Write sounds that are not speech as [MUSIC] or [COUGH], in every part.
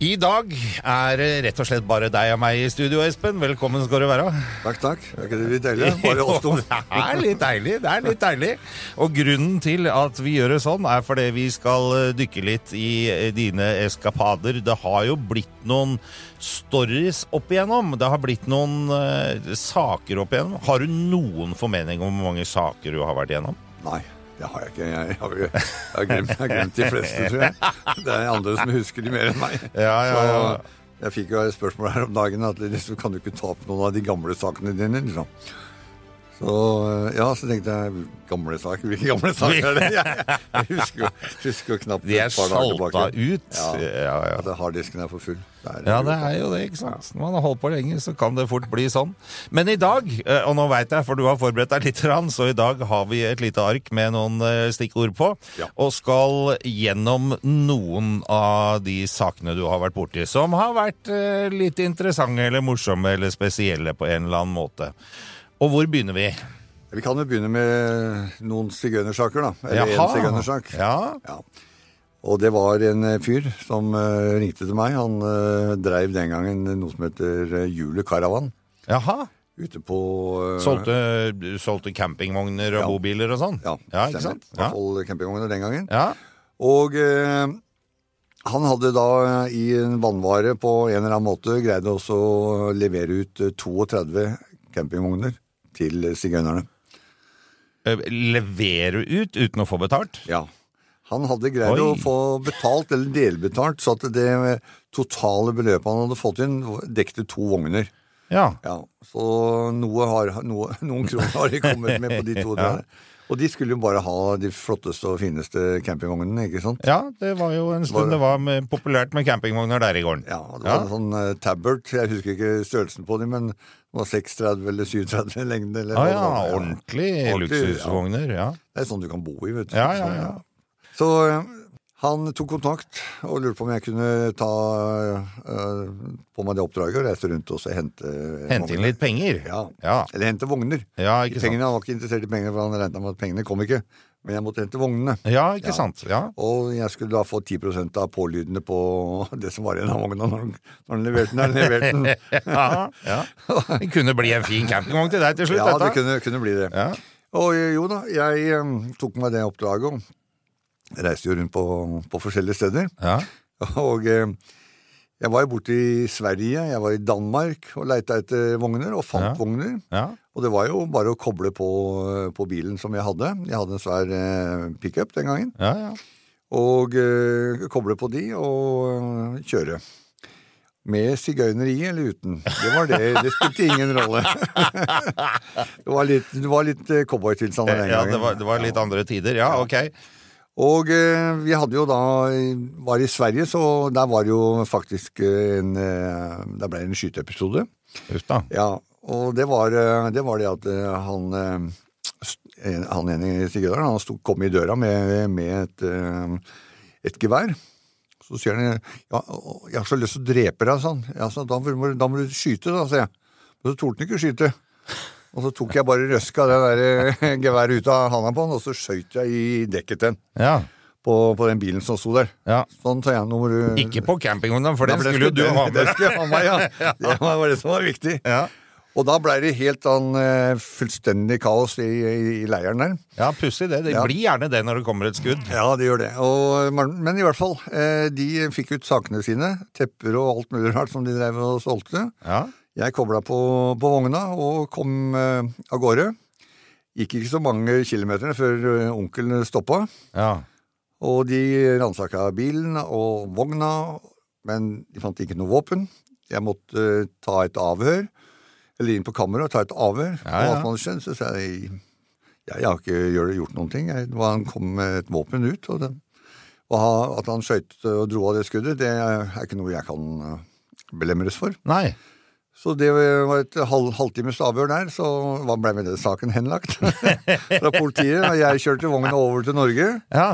I dag er det rett og slett bare deg og meg i studio, Espen. Velkommen skal du være. Takk, takk. Er ikke det litt deilig? [LAUGHS] Bare oss to. det er litt deilig. det er litt deilig. Og grunnen til at vi gjør det sånn, er fordi vi skal eh, dykke litt i eh, dine eskapader. Det har jo blitt noen stories opp igjennom. Det har blitt noen uh, saker opp igjennom. Har du noen formening om hvor mange saker du har vært igjennom? Nei. Det har jeg ikke. Jeg, har, jeg, har glemt, jeg, har, glemt, de fleste, tror jeg. Det er andre som husker de mer enn meg. Ja, ja, ja. Så jeg fikk jo et spørsmål her om dagen at liksom, kan du ikke ta opp noen av de gamle sakene dine. liksom. Så ja, så tenkte jeg gamle saker Hvilke gamle saker er det? [LAUGHS] Jeg, jeg husker, jo, husker jo knapt De er salta ut. Ja, ja, ja. At harddisken er for full. Det er, ja, det er jo det, ikke sant. Når man har holdt på lenge, så kan det fort bli sånn. Men i dag, eh, og nå veit jeg, for du har forberedt deg litt, så i dag har vi et lite ark med noen eh, stikkord på, ja. og skal gjennom noen av de sakene du har vært borti, som har vært eh, litt interessante eller morsomme eller spesielle på en eller annen måte. Og hvor begynner vi? Vi kan jo begynne med noen sigøynersaker, da. Eller én sigøynersak. Ja. ja. Og det var en eh, fyr som uh, ringte til meg. Han uh, dreiv den gangen noe som heter uh, Hjulet Caravan. Jaha. Ute på uh, solgte, solgte, campingvogner og ja. bobiler og sånn? Ja, ja ikke sant? I hvert fall campingvogner den gangen. Ja. Og han hadde da i en vannvare på en eller annen måte greid også å levere ut 32 campingvogner til sigøynerne. Eh, levere ut uten å få betalt? Ja. Han hadde greid Oi. å få betalt, eller delbetalt, så at det totale beløpet han hadde fått inn, dekte to vogner. Ja. ja så noe har, noe, noen kroner har de kommet med på de to. [LAUGHS] ja. Og de skulle jo bare ha de flotteste og fineste campingvognene, ikke sant? Ja, det var jo en stund det var med, populært med campingvogner der i gården. Ja, det var ja. en sånn uh, Tabbert, jeg husker ikke størrelsen på dem, men det var 36 eller 37 lengde. Eller, ah, ja, ja, ordentlig, ordentlig luksusvogner. Ja. Det er sånn du kan bo i, vet du. Ja, ja, ja. Så uh, han tok kontakt og lurte på om jeg kunne ta uh, på meg det oppdraget og reise rundt og hente Hente inn litt penger? Ja. ja. Eller hente vogner. Ja, ikke Pengene, sant. Han var ikke interessert i penger, for han regna med at pengene kom ikke. Men jeg måtte hente vognene. Ja, ikke ja. sant. Ja. Og jeg skulle da få 10% av pålydene på [LAUGHS] det som var igjen av vogna når, når han leverte den. leverte den. [LAUGHS] ja, ja. Det kunne bli en fin campingvogn til deg til slutt, ja, dette. det kunne, kunne bli det. Ja. Og jo da, jeg um, tok meg det oppdraget reiste jo rundt på, på forskjellige steder. Ja. [LAUGHS] Og um, jeg var jo borte i Sverige, jeg var i Danmark og leita etter vogner, og fant Ja. vogner. Ja. Og det var jo bare å koble på, på bilen som jeg hadde. Jeg hadde en svær eh, pickup den gangen. Ja, ja. Og eh, koble på de og eh, kjøre. Med sigøyneri eller uten. Det var det. Det spilte ingen rolle. [LAUGHS] det var litt, det var litt eh, cowboytilstander den ja gangen. det, var, det var litt andre tider. Ja, ok. Og eh, vi hadde jo da Var i Sverige, så der var det jo faktisk en eh, Der ble det en skyteepisode. Ja, og det var, eh, det var det at eh, han eh, han ene sigøyneren han stod, kom i døra med, med et, eh, et gevær. Så sier han ja, jeg har så lyst til å drepe deg, sa han. Ja, så da, da må du skyte, da, sier jeg. Men så torde han ikke å skyte. Og så tok jeg bare røska det der eh, [LAUGHS] geværet ut av handa på han, og så skøyt jeg i dekket den. Ja. På, på den bilen som sto der. ja. Sånn, tar jeg. nummer Ikke på campingvogna, for den for skulle jo du ha [LAUGHS] med. med. skulle jeg ha med, ja. [LAUGHS] Det var det som var viktig. Ja. Og da blei det helt sånn eh, fullstendig kaos i, i, i leiren der. Ja, pussig det. Det Ja. blir gjerne det når det kommer et skudd. Ja, det gjør det. Og, men i hvert fall, eh, de fikk ut sakene sine. Tepper og alt mulig rart som de drev og solgte. Ja. Jeg kobla på, på vogna og kom eh, av gårde. Gikk ikke så mange kilometer før eh, onkelen stoppa. ja. Og de ransaka bilen og vogna, men de fant ikke noe våpen. Jeg måtte eh, ta et avhør, eller inn på kammeret og ta et avhør. Ja, ja. Og skjedd, så sa jeg jeg har ikke gjort noen ting. Jeg, han kom med et våpen ut, og, det, og at han skøyt og dro av det skuddet, det er ikke noe jeg kan belemres for. Nei. Så det var et halv, halvtimes avhør der, så hva ble med den saken henlagt [LAUGHS] fra politiet. Og jeg kjørte vogna over til Norge. Ja.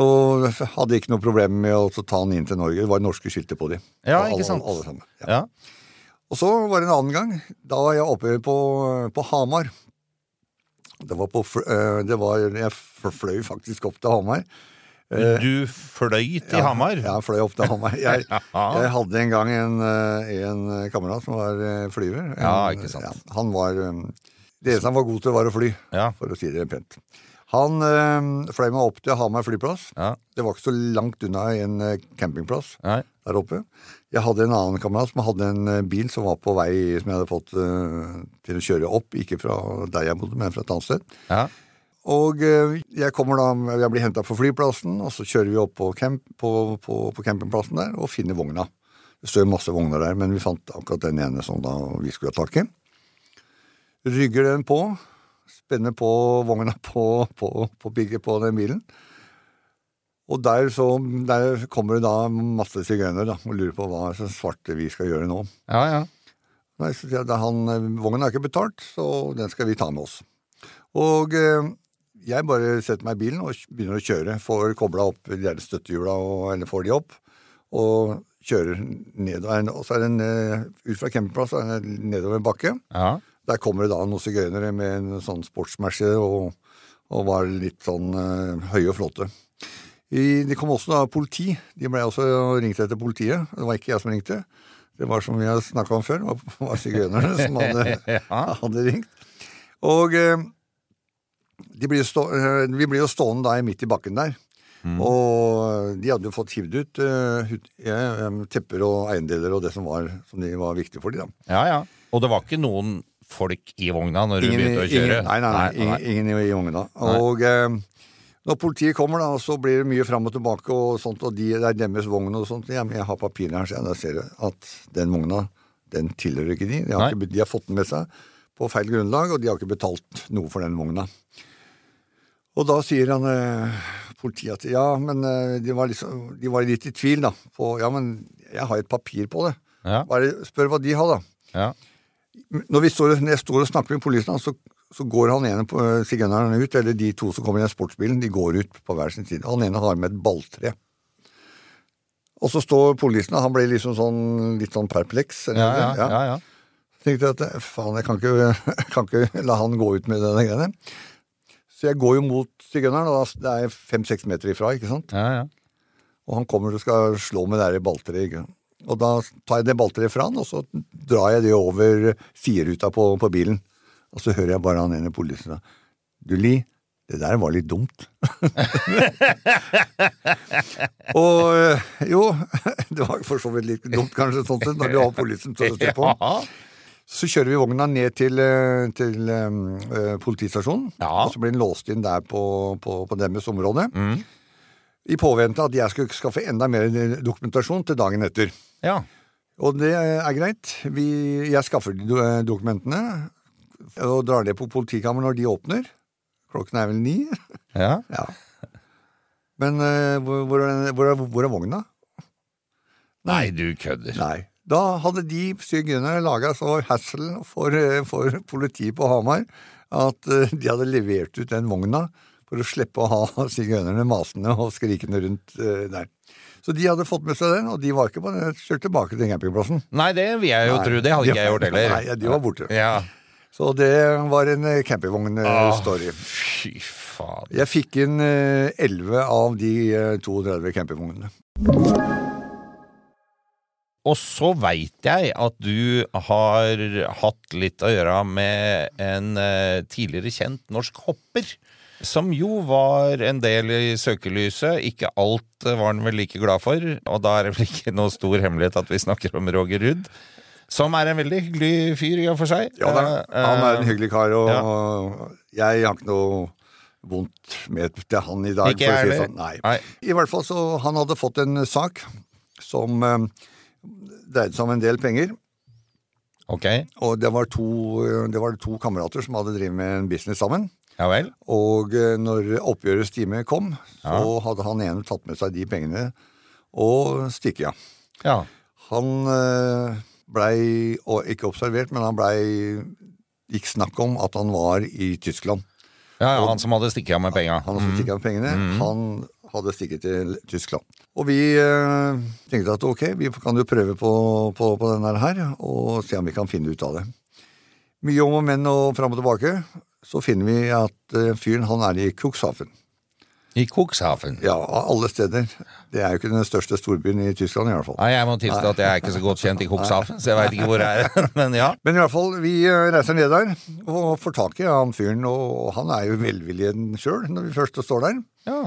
Og hadde ikke noe problem med å ta den inn til Norge. Det var norske skilter på dem. Ja, ikke sant. Alle, alle sammen. Ja. ja. Og så var det en annen gang. Da var jeg oppe på, på Hamar. Det var på eh, det var, Jeg fløy faktisk opp til Hamar. Eh, Du fløy til Hamar? Ja, jeg fløy opp til Hamar. [LAUGHS] Jeg, jeg hadde en gang en, eh, en kamerat som var eh, flyver. En, Ja, ikke sant. ja, han var Det eneste han var god til, var å fly, Ja. for å si det pent. Han øh, fløy meg opp til Hamar flyplass. Ja. Det var ikke så langt unna en campingplass Nei. der oppe. Jeg hadde en annen kamerat som hadde en bil som var på vei som jeg hadde fått øh, til å kjøre opp, ikke fra der jeg bodde, men fra et annet sted. Ja. Og eh, jeg kommer da, jeg blir henta på flyplassen, og så kjører vi opp på, camp, på, på, på campingplassen der og finner vogna. Det står masse vogner der, men vi fant akkurat den ene som da vi skulle ha tak i. Rygger den på, spenner på vogna [LAUGHS] på, på, på bygget på den bilen. Og der, så, der kommer det da masse sigøynere da, og lurer på hva slags svarte vi skal gjøre nå. Ja, ja. Nei, så sier jeg, han, Vognen er ikke betalt, så den skal vi ta med oss. Og eh, jeg bare setter meg i bilen og begynner å kjøre. Får kobla opp de støttehjula, eller får de opp, og kjører nedover. Og så er det en, eh, ut fra campingplass er det nedover en bakke. ja. Der kommer det da noen sigøynere med en sånn sportsmerce og, og var litt sånn uh, høye og flotte. I, det kom også da politi. De ble også ringt etter politiet. Det var ikke jeg som ringte. Det var som vi har snakka om før, det var- [LAUGHS] var sigøynerne som hadde, [LAUGHS] Ja. hadde ringt. Og de blir stå, eh, vi blir jo stående da midt i bakken der. Og de hadde jo fått hivd ut em, tepper og eiendeler og det som var, som de var viktig for de da. ja, ja. Og det var ikke noen folk i vogna når du begynte å kjøre? ingen, nei, nei, nei, ingen, ingen i, vogna. Og eh, når politiet kommer, da, så blir det mye fram og tilbake, og sånt, og de, det er deres vogn og sånt. Men jeg har papirene her, så jeg ser at den vogna, den tilhører ikke de. De har, ikke, de har fått den med seg på feil grunnlag, og de har ikke betalt noe for den vogna. Og da sier han eh, politiet at ja, men eh, de, var liksom, de var litt i tvil, da. På, ja, men jeg har et papir på det. Ja. Er. Spør hva de har, da. Ja. Når, vi står, når jeg står og snakker med politiet, så, så går han ene på eh, sigøyneren ut, eller de to som kommer i den sportsbilen, de går ut på hver sin side. Han ene har med et balltre. Og så står politiet, han blir liksom sånn, litt sånn perpleks. eller Ja, noe ja, ja, ja. Tenkte jeg at eh, faen, jeg kan ikke, [LAUGHS] kan ikke la han gå ut med denne greiene. Så jeg går jo mot sigøyneren, og det er fem-seks meter ifra, ikke sant? ja, ja. Og han kommer og skal slå med det der balltreet. Og da tar jeg det balltreet fra han, og så drar jeg det over sideruta på, på bilen. Og så hører jeg bare han ene politiet si Du, Li, det der var litt dumt. [LAUGHS] og øh, jo, [LAUGHS] det var for så vidt litt dumt kanskje sånn sett, når du har [LAUGHS] politiet til å se på. Så kjører vi vogna ned til, eh, til eh, politistasjonen, Ja. og så blir den låst inn der på, på, på deres område. Mm. I påvente at jeg skulle skaffe enda mer dokumentasjon til dagen etter. ja. Og det er greit. Vi, jeg skaffer de dokumentene og drar det på politikammeret når de åpner. Klokken er vel ni. [LAUGHS] ja. Ja. Men eh, hvor, hvor, er, hvor, hvor er vogna? Nei, du kødder. Nei. Da hadde de sigøynerne laga så hassel for, eh, for politiet på Hamar at eh, de hadde levert ut den vogna for å slippe å ha sigøynerne masende og skrikende rundt eh, der. Så de hadde fått med seg den, og de var ikke på den, kjørt tilbake til campingplassen. Nei, det vil jeg jo Nei, tro. Det hadde de- ikke jeg gjort [LAUGHS] heller. Nei, de var borte. Ja. Så det var en campingvognstory. Fy faen. Jeg fikk inn eh, 11 av de eh, 32 campingvognene. Og så veit jeg at du har hatt litt å gjøre med en eh, tidligere kjent norsk hopper. Som jo var en del i søkelyset. Ikke alt eh, var han vel like glad for. Og da er det vel ikke noe stor hemmelighet at vi snakker om Roger Ruud. Som er en veldig hyggelig fyr i og for seg. Ja da, Eh, han er en hyggelig kar, og ja. jeg har ikke noe vondt med til han i dag. Ikke si jeg det sånn. Nei. Nei. I hvert fall så han hadde fått en sak som eh, dreide seg om en del penger. Okay. Og det var to, det var to kamerater som hadde drevet med en business sammen. ja vel. Og eh, når oppgjørets time kom, så Ja. hadde han ene tatt med seg de pengene og stikket av. Ja. Han eh, blei, ikke observert, men han blei gikk snakk om at han var i Tyskland. ja, ja han som hadde stikket av med penga. Han som stikket av pengene, Mm. han hadde stikket til Tyskland. Og vi eh, tenkte at ok, vi kan jo prøve på, på, på denne her, og se om vi kan finne ut av det. Mye om og men og fram og tilbake, så finner vi at eh, fyren han er i Cuxhaven. I Cuxhaven. Ja, av alle steder. Det er jo ikke den største storbyen i Tyskland i hvert fall. Nei, jeg må tilstå at jeg er ikke så godt kjent i Cuxhaven, så jeg veit ikke hvor jeg er. [LAUGHS] Men ja. Men i hvert fall, vi eh, reiser ned der og får tak i han fyren, og han er jo velvillig sjøl når vi først står der. ja.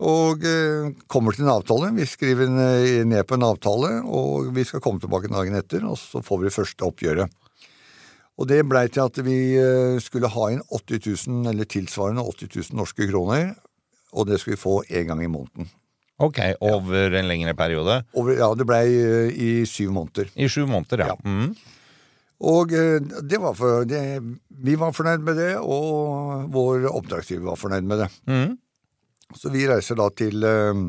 Og eh, kommer til en avtale. Vi skriver eh, ned på en avtale, og vi skal komme tilbake dagen etter, og så får vi det første oppgjøret. Og det blei til at vi eh, skulle ha inn 80 000, eller tilsvarende 80 000 norske kroner, og det skulle vi få én gang i måneden. Ok, over en lengre periode. Over, ja, det blei i syv måneder. I syv måneder, ja. Ja. Mm. Og det var for, det, vi var fornøyd med det, og vår oppdragsgiver var fornøyd med det. Mm. Så vi reiser da til eh,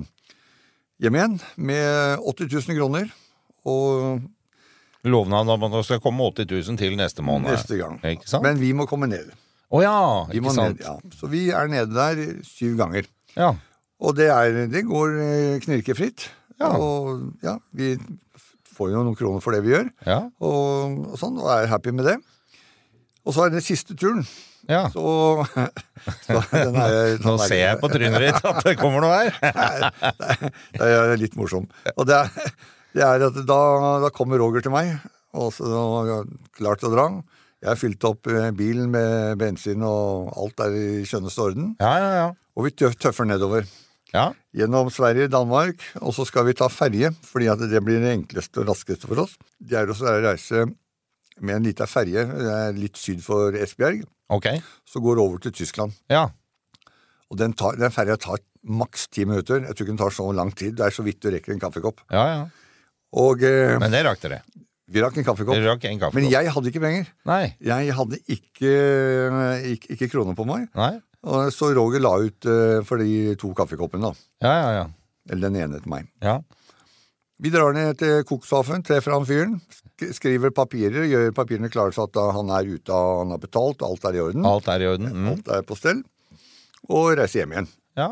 hjem igjen med 80 000 kroner, og Lovnad om at det skal komme 80 000 til neste måned. neste gang. Ikke sant? Men vi må komme ned. Å ja, Vi ikke sant. ned, ja. Så vi er nede der syv ganger. Ja. Og det, er, det går eh, knirkefritt. Ja. Og ja, vi får jo noen kroner for det vi gjør, Ja. og, og sånn, og er happy med det. Og så er det siste turen. Ja. Så, [LAUGHS] så den er, Nå ser jeg på trynet ditt at det kommer noe her. [LAUGHS] Det er litt morsom. Og det er, det er at da, da kommer Roger til meg, og så var jeg klar til å dra. Jeg har fylt opp eh, bilen med bensin, og alt er i skjønneste orden. Ja, ja, ja. Og vi tøffer nedover. Ja, Gjennom Sverige, Danmark, og så skal vi ta ferje, fordi at det blir det enkleste og raskeste for oss. Det er også å reise med en liten ferje er litt syd for Esbjerg, ok. så går det over til Tyskland. Ja. Og den, tar- den ferja tar maks ti minutter. Jeg tror ikke den tar så lang tid. Det er så vidt du rekker en kaffekopp. ja, ja. Og eh, Men det rakk dere. vi rakk en kaffekopp. Dere rakk en kaffekopp. Men jeg hadde ikke penger. Nei. Jeg hadde ikke, ikke, ikke kroner på meg. Nei. Så Roger la ut eh, for de to kaffekoppene, da. Ja, ja, ja. Eller den ene til meg. Ja. Vi drar ned til Kokshafen, treffer han fyren, skriver papirer, gjør papirene klare så at han er ute, og han har betalt, alt er i orden. Alt er i orden. Mm. Alt er på stell. Og reiser hjem igjen. Ja.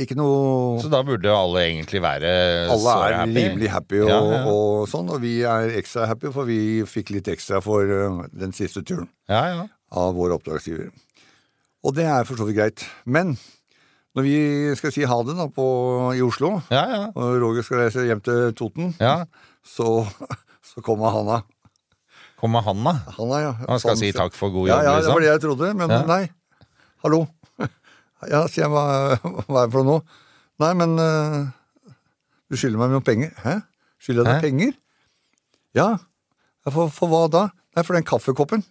Ikke noe Så da burde alle egentlig være Alle såre er rimelig happy og, Ja, ja. og sånn, og vi er ekstra happy, for vi fikk litt ekstra for eh, den siste turen Ja, ja. av vår oppdragsgiver. Og det er for så vidt greit. Men når vi skal si ha det da på, i Oslo, Ja, ja. og Roger skal reise hjem til Toten, ja. så, så kommer Hanna. Kommer han, da? Hanna, ja. Han skal Sånn- si takk for god jobb, ja, det var liksom? det jeg trodde, men nei. Hallo. [LAUGHS] Ja, sier jeg, hva, hva er det for noe? Nei, men uh, du skylder meg noen penger. Hæ? Skylder jeg deg penger? Ja. ja for, for hva da? Nei, for den kaffekoppen.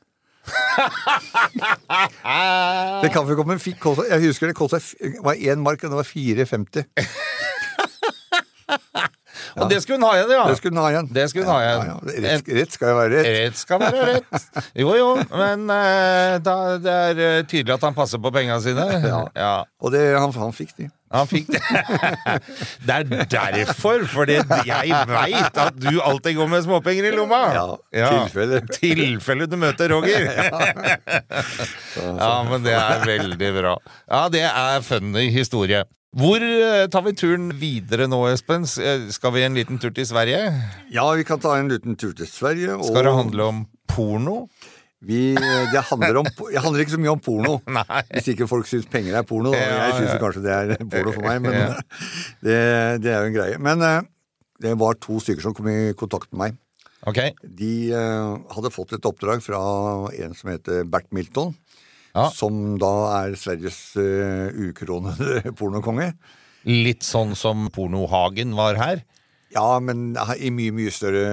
[LAUGHS] den kaffekoppen fikk kosta Jeg husker det kosta var én mark, og det var 4,50. [LAUGHS] Og det skulle hun ha igjen, ja! Det skulle hun ha igjen. Det skulle hun ha igjen. Ja, ja. Rett, rett skal jo være rett. Rett skal være rett. Jo, jo, men uh, da, det er eh, tydelig at han passer på pengene sine. [LAUGHS] Ja. Ja. Og det, han, han fikk de. Han fikk det. [LAUGHS] Det er derfor, fordi jeg veit at du alltid går med småpenger i lomma. Ja, tilfelle. Tilfelle du møter Roger. [LAUGHS] Ja, men det er veldig bra. Ja, det er funny historie. Hvor eh, tar vi turen videre nå, Espen? Eh, Skal vi en liten tur til Sverige? Ja, vi kan ta en liten tur til Sverige. Og Skal det handle om porno? Vi, det handler om Det handler ikke så mye om porno. [LAUGHS] Nei. Hvis ikke folk syns penger er porno. Da. Jeg syns kanskje det er porno for meg, men Ja. [LAUGHS] det, det er jo en greie. Men eh, det var to stykker som kom i kontakt med meg. Okay. De uh, hadde fått et oppdrag fra en som heter Bert Milton. Ja. Som da er Sveriges uh, ukronede pornokonge. Litt sånn som Pornohagen var her? Ja, men i mye, mye større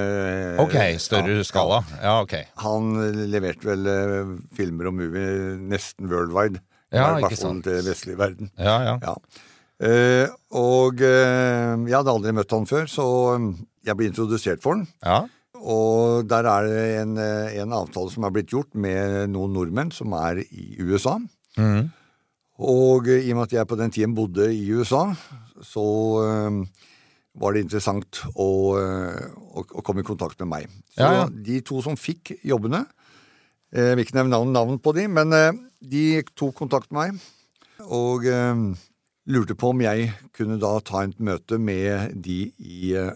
Ok, større ja, skala. Ja, ok. Han leverte vel eh, filmer og movie nesten worldwide. Ja, ikke sant. til vestlig verden. Ja, ja. Ja. Uh, og uh, jeg hadde aldri møtt han før, så eh, jeg ble introdusert for han. ja. Og der er det en, eh, en avtale som er blitt gjort med noen nordmenn som er i USA. Mm. Og eh, i og med at jeg på den tiden bodde i USA, så eh, var det interessant å, eh, å, å komme i kontakt med meg. Så Ja, ja. de to som fikk jobbene eh, Jeg vil ikke nevne navn, navn på de, men eh, de tok kontakt med meg. Og eh, lurte på om jeg kunne da ta et møte med de i, eh,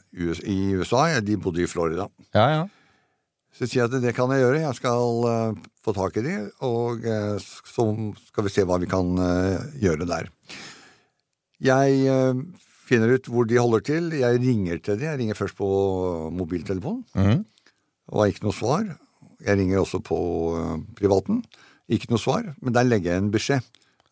i USA. De bodde i Florida. ja, ja. Så sier jeg at det kan jeg gjøre. Jeg skal eh, få tak i de, og eh, så skal vi se hva vi kan eh, gjøre der. Jeg eh, finner ut hvor de holder til. Jeg ringer til dem. Jeg ringer først på mobiltelefonen. Mhm. Og har ikke noe svar. Jeg ringer også på eh, privaten. Ikke noe svar. Men der legger jeg en beskjed.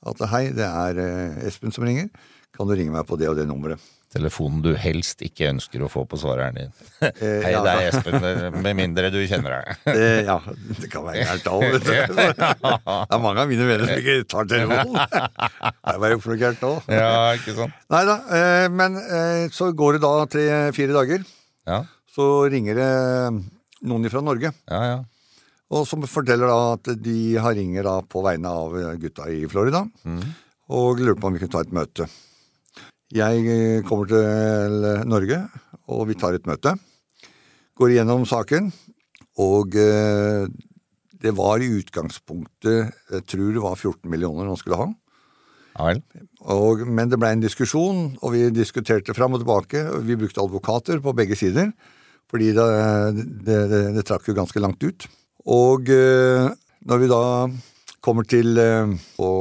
At hei, det er eh, Espen som ringer. Kan du ringe meg på det og det nummeret? Telefonen du helst ikke ønsker å få på svareren din. [LAUGHS] Eh, Hei, ja. det er Espen, med mindre du kjenner deg. [LAUGHS] Eh, ja, det kan være gærent òg, vet du. [LAUGHS] Det er mange av mine venner som ikke tar telefonen. Det var jo for noe gærent nå. Ja, ikke sant? Nei da, eh, men eh, så går det da tre-fire dager. Ja, Så ringer det noen fra Norge, ja, ja. og som forteller da at de har ringer da på vegne av gutta i Florida, og lurer på om vi kunne ta et møte. Jeg eh, kommer til Norge, og vi tar et møte. Går igjennom saken, og eh, det var i utgangspunktet Jeg tror det var 14 millioner han skulle ha. Og, men det ble en diskusjon, og vi diskuterte fram og tilbake. og Vi brukte advokater på begge sider, fordi det, det, det, det trakk jo ganske langt ut. Og eh, når vi da kommer til eh, på,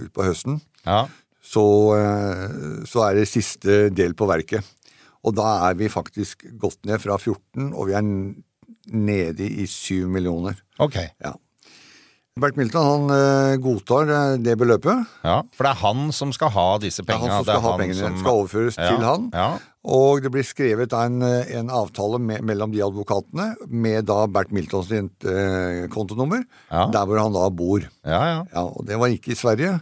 ut på høsten, Ja. Så, eh, så er det siste del på verket. Og da er vi faktisk gått ned fra 14, og vi er nede i 7 millioner. Ok. Ja. Bert Milton han eh, godtar eh, det beløpet. Ja, For det er han som skal ha disse Det er han som skal ha pengene. skal overføres Ja, til han. Ja. Og det blir skrevet en, en avtale med, mellom de advokatene med da Bert Miltons kontonummer, Ja. der hvor han da bor. ja, ja. Ja, og det var ikke i Sverige.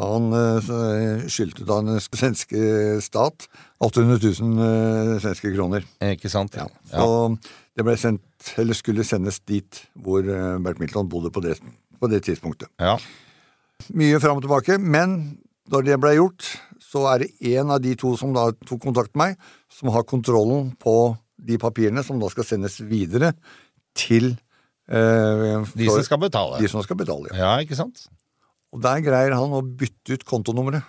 Han eh, skyldte da den svenske stat 800 000 eh, svenske kroner. Ikke sant? Ja. Ja. Så det ble sendt, eller skulle sendes dit hvor eh, Bert Milton bodde på det, på det tidspunktet. ja. Mye fram og tilbake, men når det ble gjort, så er det en av de to som da tok kontakt med meg, som har kontrollen på de papirene som da skal sendes videre til eh, De som skal betale. de som skal betale. Ja. Ja, ikke sant? Og der greier han å bytte ut kontonummeret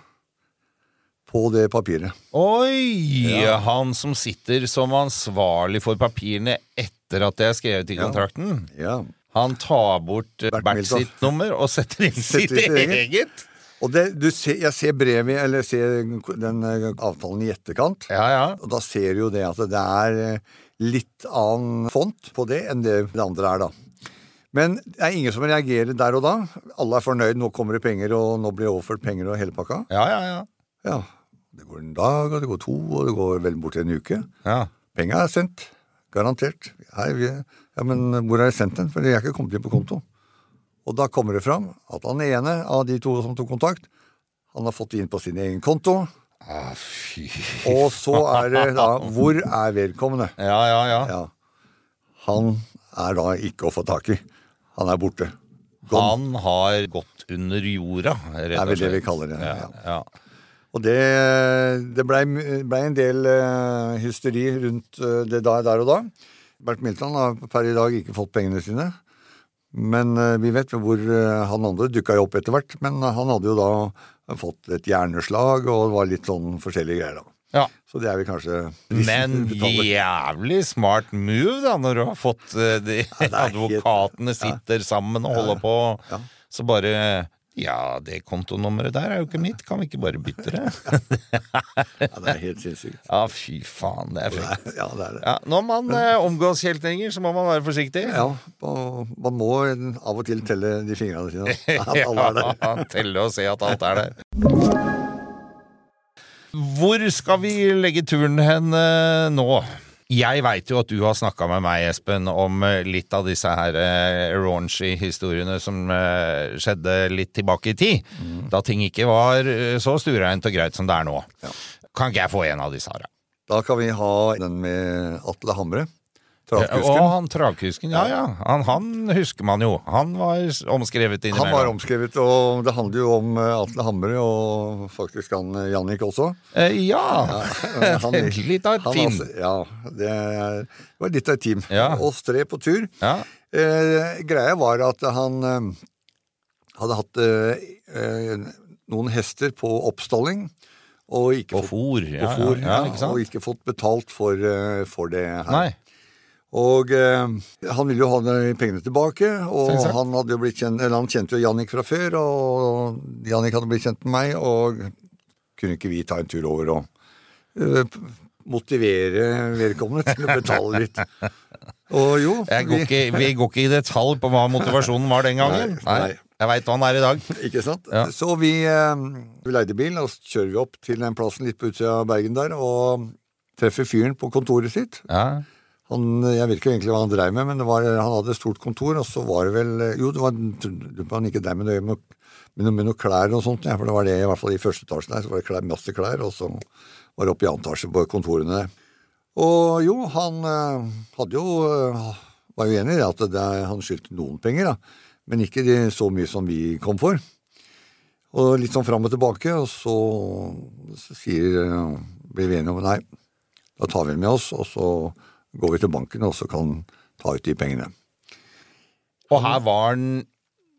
på det papiret. Oi! Han som sitter som ansvarlig for papirene etter at det er skrevet i kontrakten. Ja. Han tar bort eh, Bert Bert sitt nummer og setter inn sitt Setter sitt eget. eget. Og det, du ser, jeg ser brevet, eller ser den eh, avtalen i etterkant, Ja, ja. og da ser du jo det at det er eh, litt annen font på det enn det det andre er, da. Men det er ingen som reagerer der og da. Alle er fornøyd, nå kommer det penger, og nå blir det overført penger og hele pakka. Ja, ja, ja. Ja, det går en dag, og det går to, og det går vel bort en uke. ja. Penga er sendt. Garantert. Hei, vi, ja, men hvor er det sendt den? For de er ikke kommet inn på konto. Og da kommer det fram at han ene av de to som tok kontakt, han har fått det inn på sin egen konto. Ah, fy. Og så er det da Hvor er vedkommende? Ja, ja, ja. Ja. Han er da ikke å få tak i. Han er borte. Han har gått under jorda, rett Det er vel det vi kaller det. Ja, Ja. ja. Og det, det blei ble en del uh, hysteri rundt uh, det der, der og da. Bert Milton har per i dag ikke fått pengene sine. Men uh, vi vet hvor han andre dukka jo opp etter hvert. Men han hadde jo da fått et hjerneslag, og det var litt sånn forskjellige greier, da. Ja. Så det er vel kanskje Men jævlig smart move, da, når du har fått eh, de [LAUGHS] ja, advokatene helt- sitter sammen og holder på. Så bare Ja, det kontonummeret der er jo ikke mitt, kan vi ikke bare bytte det? [LAUGHS] Ja, det er helt sinnssykt. Ja, fy faen, det er frekt. Ja, det er det. Ja, når man eh, omgås kjeltringer, så må man være forsiktig. Ja, man må av og til telle de fingrene sine. At [LAUGHS] alle er der. Ja, telle og se at alt er der. Hvor skal vi legge turen hen eh, nå? Jeg veit jo at du har snakka med meg, Espen, om eh, litt av disse her eh, raunchy historiene som eh, skjedde litt tilbake i tid. Da ting ikke var eh, så stureint og greit som det er nå. Kan ikke jeg få en av disse her? Da kan vi ha den med Atle Hamre. Og han travkusken, ja ja. Han, han husker man jo. Han var omskrevet omskrevet Han var omskrevet, og det handler jo om eh, Atle Hamre og faktisk han eh, Jannik også. Eh, ja! [LAUGHS] Han- litt av et team. altså- ja, det, det var litt av et team. Ja. Oss tre på tur. Ja. Eh, greia var at han eh, hadde hatt eh, noen hester på oppstalling. Og ikke, Og fått, fôr. Ja, og fôr, ja, ja, ikke og ikke fått betalt for, for det her. Nei. Og eh, han ville jo ha pengene tilbake, og Selvsagt. han, hadde jo blitt kjent, eller han kjente jo Jannik fra før, og Jannik hadde blitt kjent med meg, og kunne ikke vi ta en tur over og eh, motivere vedkommende til å betale litt. Og jo, går ikke, vi går ikke i detalj på hva motivasjonen var den gangen. Nei, nei. Jeg veit hva han er i dag. Ikke sant? Ja. Så vi, eh, vi leide bil, og så kjører vi opp til den plassen litt på utsida av Bergen der, og treffer fyren på kontoret sitt. Ja. Han, jeg vet ikke egentlig hva han dreiv med, men var, han hadde et stort kontor, og så var det vel Jo, det var han ikke drev med, det med, med, noe- med noe klær og sånt, for det var det i hvert fall i første etasjen der, så var det klær, masse klær, og så var det oppe i andre etasje på kontorene der. Og jo, han eh, hadde jo eh, var jo enig i at det, han skyldte noen penger, da, men ikke så mye som vi kom for. Og litt sånn fram og tilbake, og så, så sier, eh, blir vi enige om nei, da tar vi den med oss, og så går vi til banken, og så kan ta ut de pengene. Og her var han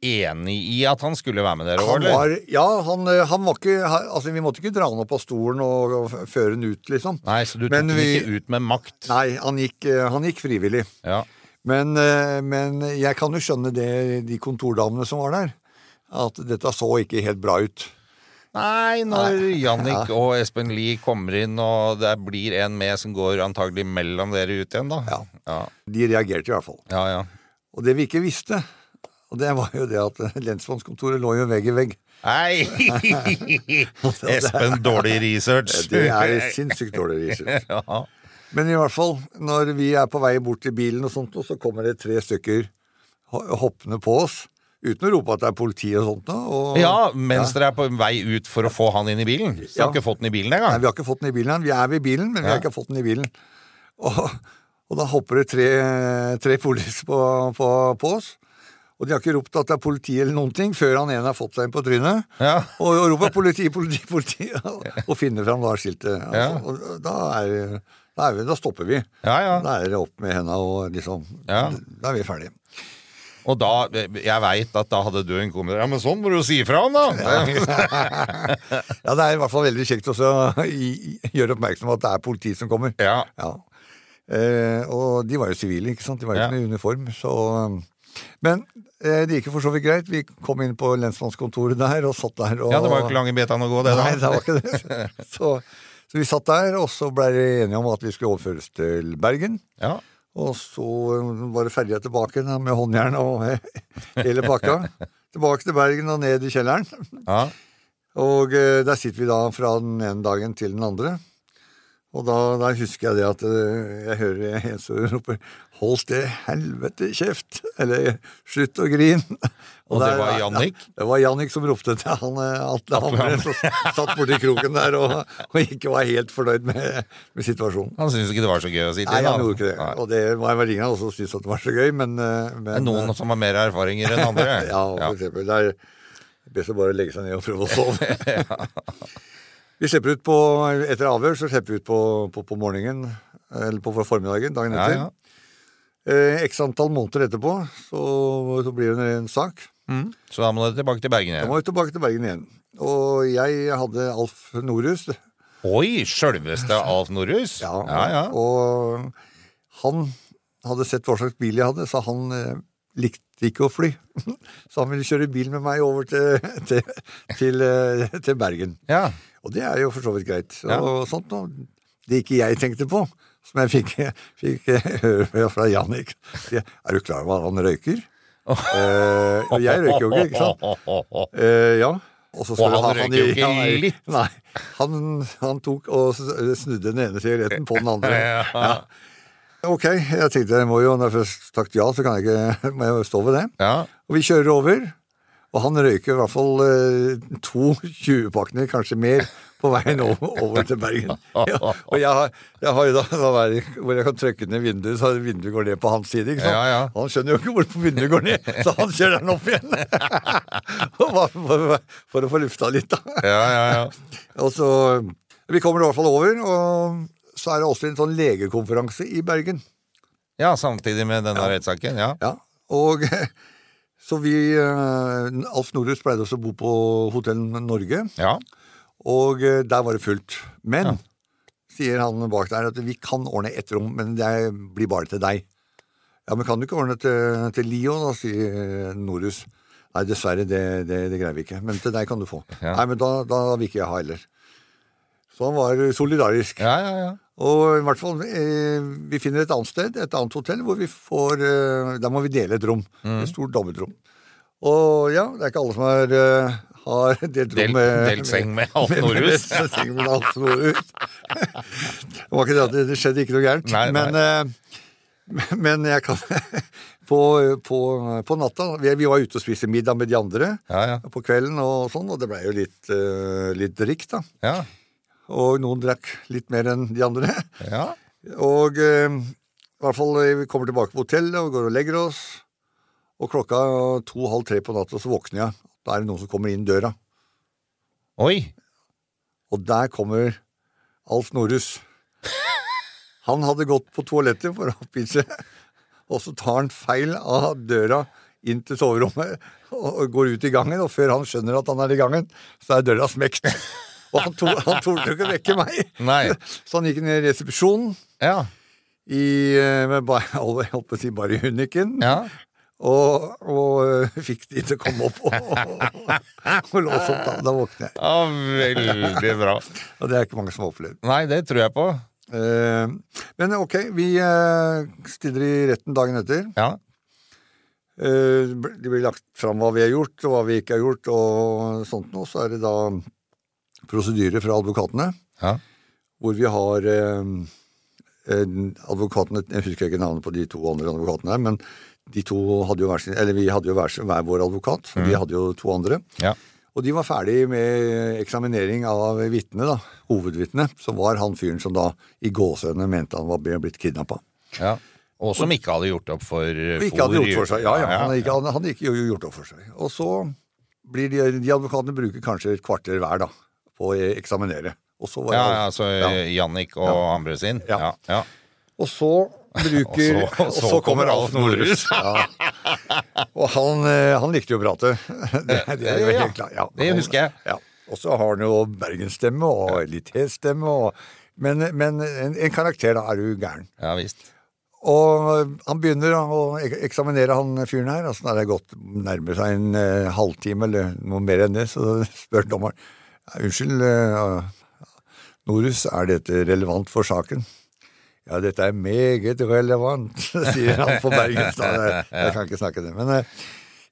enig i at han skulle være med dere Han eller? var, ja, han, eh, han var ikke Altså, vi måtte ikke dra han opp av stolen og, og føre han ut, liksom. Nei, så du tok han ikke ut med makt? Nei, han gikk, eh, han gikk frivillig. Ja. Men, eh, men jeg kan jo skjønne det, de kontordamene som var der, at dette så ikke helt bra ut. Nei, når Jannik og Espen Lie kommer inn, og det blir en med som går antagelig mellom dere ut igjen, da. Ja. Ja, De reagerte i hvert fall. ja. ja. Og det vi ikke visste, og det var jo det at [LAUGHS] lensmannskontoret lå jo vegg i vegg. Nei! [LAUGHS] Espen, dårlig research. Det er sinnssykt dårlig research. [LAUGHS] ja. Men i hvert fall, når vi er på vei bort til bilen og sånt, og så kommer det tre stykker hoppende på oss, uten å rope at det er politi og sånt. Og, ja, mens dere er på vei ut for å få han inn i bilen. Vi Ja. har ikke fått den i bilen Nei, engang. vi har ikke fått den i bilen. Vi er ved bilen, men vi har ikke fått den i bilen. Og, og da hopper det tre, tre poliser på, på, på oss. Og de har ikke ropt at det er politi eller noen ting, før han ene har fått seg inn på trynet. Ja. Og, og roper 'politi, politi, politi', [LAUGHS] og, og finner fram da skiltet. Altså, Ja. og da, er, da, er vi, da stopper vi. Ja, ja. Da er det opp med henda og liksom Ja. Da er vi ferdige. Og da, jeg veit at da hadde du en kommentar. Ja, men sånn må du jo si ifra om, da! [LAUGHS] Ja, det er i hvert fall veldig kjekt også å gjøre oppmerksom på at det er politi som kommer. Ja. Ja. Eh, og de var jo sivile, ikke sant? De var jo Ja. ikke i uniform, så um, Men eh, det gikk jo for så vidt greit. Vi kom inn på lensmannskontoret der og satt der og ja, det var jo ikke lange betaen å gå, det, da. Nei, det var ikke det. [LAUGHS] Så, så vi satt der, og så ble vi enige om at vi skulle overføres til Bergen. Ja. Og så var det ferja tilbake med håndjern og [LAUGHS] hele pakka. Tilbake til Bergen og ned i kjelleren. Ja. Og eh, der sitter vi da fra den ene dagen til den andre. Og da, da husker jeg det at eh, jeg hører en som roper 'hold til helvete kjeft', eller 'slutt å grine'. Og det der- var Jannik? Ja, det var Jannik som ropte til han eh, Atle Hamre, som satt borti kroken der og, og ikke var helt fornøyd med, med situasjonen. Han syntes ikke det var så gøy å sitte til i, Nei, han gjorde ikke det. Nei. Og det var en oss som syntes at det var så gøy, men, eh, men Det noen som har mer erfaringer enn andre. [LAUGHS] ja, for eksempel. Det er best å bare legge seg ned og prøve å [LAUGHS] sove. Vi slipper ut på, Etter avhør så slipper vi ut på, på, på morgenen, eller på formiddagen dagen Ja, etter. ja. Eh, X antall måneder etterpå så, så blir det en sak. Mm. Så da må du tilbake til Bergen Da igjen. må vi tilbake til Bergen igjen. Og jeg hadde Alf Norhus. Oi, sjølveste Alf Norhus? Ja, ja, ja. Og han hadde sett hva slags bil jeg hadde, så han eh, likte ikke å fly. [LAUGHS] Så han ville kjøre bil med meg over til, [LAUGHS] til, til, eh, til Bergen. ja. Og det er jo for så vidt greit. Ja. Og sånt noe. Det ikke jeg tenkte på, som jeg fikk, [LAUGHS] fikk høre fra Jannik. Er du klar over at han røyker? Eh, og jeg røyker jo ikke, ikke sant? Eh, ja. Og, så Og han, han røyker jo ikke [LAUGHS] nei, litt. Nei. Han, han tok og snudde den ene sigaretten på den andre. [LAUGHS] Ja. Ok, jeg tenkte jeg må jo, når jeg først sagt ja, så kan jeg ikke, må jeg stå ved det. ja. Og vi kjører over, og han røyker i hvert fall eh, to 20-pakninger, kanskje mer, på veien over, over til Bergen. Ja, og jeg har, jeg har jo da, da vært, hvor jeg kan trykke ned vinduet, så vinduet går ned på hans side. ikke sant? Ja, ja. Han skjønner jo ikke hvorfor vinduet går ned, så han kjører den opp igjen. [LAUGHS] Bare for, for å få lufta litt, da. ja, ja, ja. Og så, Vi kommer i hvert fall over, og så er det også en sånn legekonferanse i Bergen. Ja, samtidig med denne rettssaken. Ja. Ja, og [LAUGHS] så vi eh, Alf Norhus pleide også å bo på Hotell Norge, ja. Og eh, der var det fullt. Men, sier han bak der, at vi kan ordne ett rom, men det blir bare til deg. Ja, men kan du ikke ordne til, til Lio, da, sier Norus. Nei, dessverre, det, det, det greier vi ikke. Men til deg kan du få. Ja. Nei, men da, da vil ikke jeg ha heller. Så han var solidarisk. Ja, ja, ja. Og i hvert fall, eh, vi finner et annet sted, et annet hotell, hvor vi får eh, Der må vi dele et rom. Mm. Et stort dobbeltrom. Og ja, det er ikke alle som er, eh, har delt rom med delt seng med Alf med seng med Alf Nordhus. det var ikke det at det, det skjedde ikke noe gærent. Nei, nei. Men, eh, [LAUGHS] men jeg kan [LAUGHS] på, på, på natta vi, vi var ute og spiste middag med de andre Ja, ja. på kvelden, og sånn, og det blei jo litt, uh, litt drikk, da. ja. Og noen drakk litt mer enn de andre. ja. Og uh, i hvert fall vi kommer tilbake på hotellet og går og legger oss. Og klokka to-halv tre på natta så våkner jeg. Da er det noen som kommer inn døra. Oi. Og der kommer Alf Norhus. Han hadde gått på toalettet for å pisse, og så tar han feil av døra inn til soverommet og går ut i gangen, og før han skjønner at han er i gangen, så er døra smekt. Og han, to, han torde ikke vekke meg, Nei. så han gikk ned i resepsjonen Ja. i, eh, med holdt på å si bare i hunniken. Ja. Og, og øh, fikk de til å komme opp og, og, og låse opp. Da, da våkner jeg. ja. Veldig bra. [LAUGHS] Og det er ikke mange som har opplevd. Nei, det tror jeg på. Eh, men ok, vi eh, stiller i retten dagen etter. Ja. Eh, det blir lagt fram hva vi har gjort, og hva vi ikke har gjort, og sånt noe. Så er det da prosedyre fra advokatene, Ja. hvor vi har eh, advokatene Jeg husker ikke navnet på de to andre advokatene her, men de to hadde jo hver sin Eller vi hadde jo hver, hver vår advokat, Mm. de hadde jo to andre. Ja. Og de var ferdig med eksaminering av vitnet, da. Hovedvitnet, som var han fyren som da i gåsehudene mente han var blitt kidnappa. ja. Og som ikke hadde gjort opp for Og ikke hadde gjort for seg. Ja, ja, han ikke, han hadde ikke gjort opp for seg. Og så blir de, de advokatene bruker kanskje et kvarter hver da, på å eksaminere. Og så, var Ja, ja, altså Ja. Jannik og ja. sin. Ja. Ja. ja. Og så bruker Og så- og så kommer Alf Nordhus. Ja. [LAUGHS] Og han, eh, han likte jo å prate. [LAUGHS] Det, det er jo helt klart. Ja. det husker jeg. Ja. Og så har han jo bergensstemme og litt hes-stemme. Men men en, en karakter, da er du gæren. ja visst. Og han begynner å eksaminere han fyren her. altså Når det er gått nærmer seg en eh, halvtime eller noe mer enn det, så [LAUGHS] spør dommeren «Ja, Unnskyld, eh, Norus, er dette relevant for saken? Ja, dette er meget relevant, [LAUGHS] sier han på Bergenstad. Jeg, kan ikke snakke det. Men eh,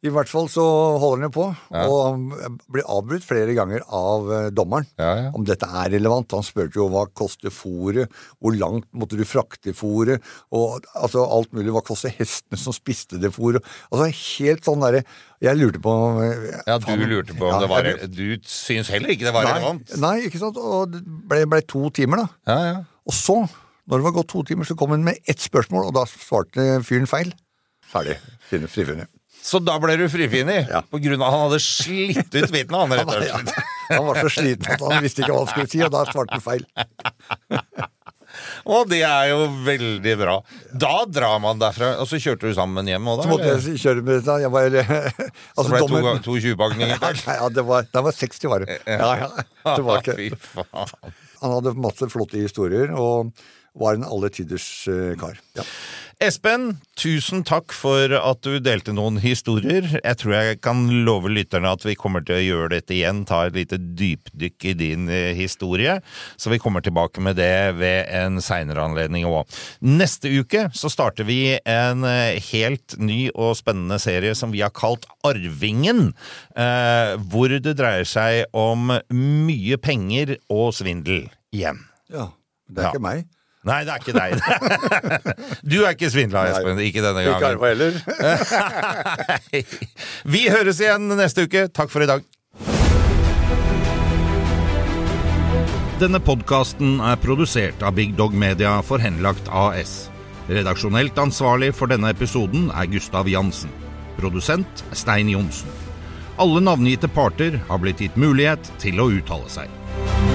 i hvert fall så holder han jo på, og han blir avbrutt flere ganger av eh, dommeren Ja, ja. om dette er relevant. Han spurte jo hva koster fôret, hvor langt måtte du frakte fôret, og altså alt mulig. Hva koster hestene som spiste det fôret? Altså helt sånn derre Jeg lurte på eh, Ja, du lurte på om ja, det var jeg- Du syns heller ikke det var nei, relevant? nei, ikke sant. Og det ble, ble to timer, da. Ja, ja. Og så, når det var gått to timer, så kom han med ett spørsmål, og da svarte fyren feil. Ferdig. Finne frifunnet. Så da ble du frifunnet? Ja. På grunn av at han hadde slitt ut vitnet, han, rett og Ja, slett? [LAUGHS] Han var så sliten at han visste ikke hva han skulle si, og da svarte han feil. [LAUGHS] Og det er jo veldig bra. Da drar man derfra, og så kjørte du sammen hjem òg, Så måtte jeg kjøre med jeg var, [LAUGHS] Så altså, ble det to, to 20-pakninger? Ja, det var, det var 60 varer. Ja, ja. Tilbake. Fy faen. Han hadde masse flotte historier, og var en alle tiders eh, kar. Ja. Espen, tusen takk for at du delte noen historier. Jeg tror jeg kan love lytterne at vi kommer til å gjøre dette igjen, ta et lite dypdykk i din eh, historie. Så vi kommer tilbake med det ved en seinere anledning òg. Neste uke så starter vi en eh, helt ny og spennende serie som vi har kalt Arvingen. Hvor det dreier seg om mye penger og svindel igjen. ja. Det er Ja. ikke meg. Nei, det er ikke deg. [LAUGHS] Du er ikke svindla, Espen. Ikke denne gangen. Ikke Arva heller. [LAUGHS] Vi høres igjen neste uke. Takk for i dag. Denne podkasten er produsert av Big Dog Media for Henlagt AS. Redaksjonelt ansvarlig for denne episoden er Gustav Jansen. Produsent Stein Johnsen. Alle navngitte parter har blitt gitt mulighet til å uttale seg.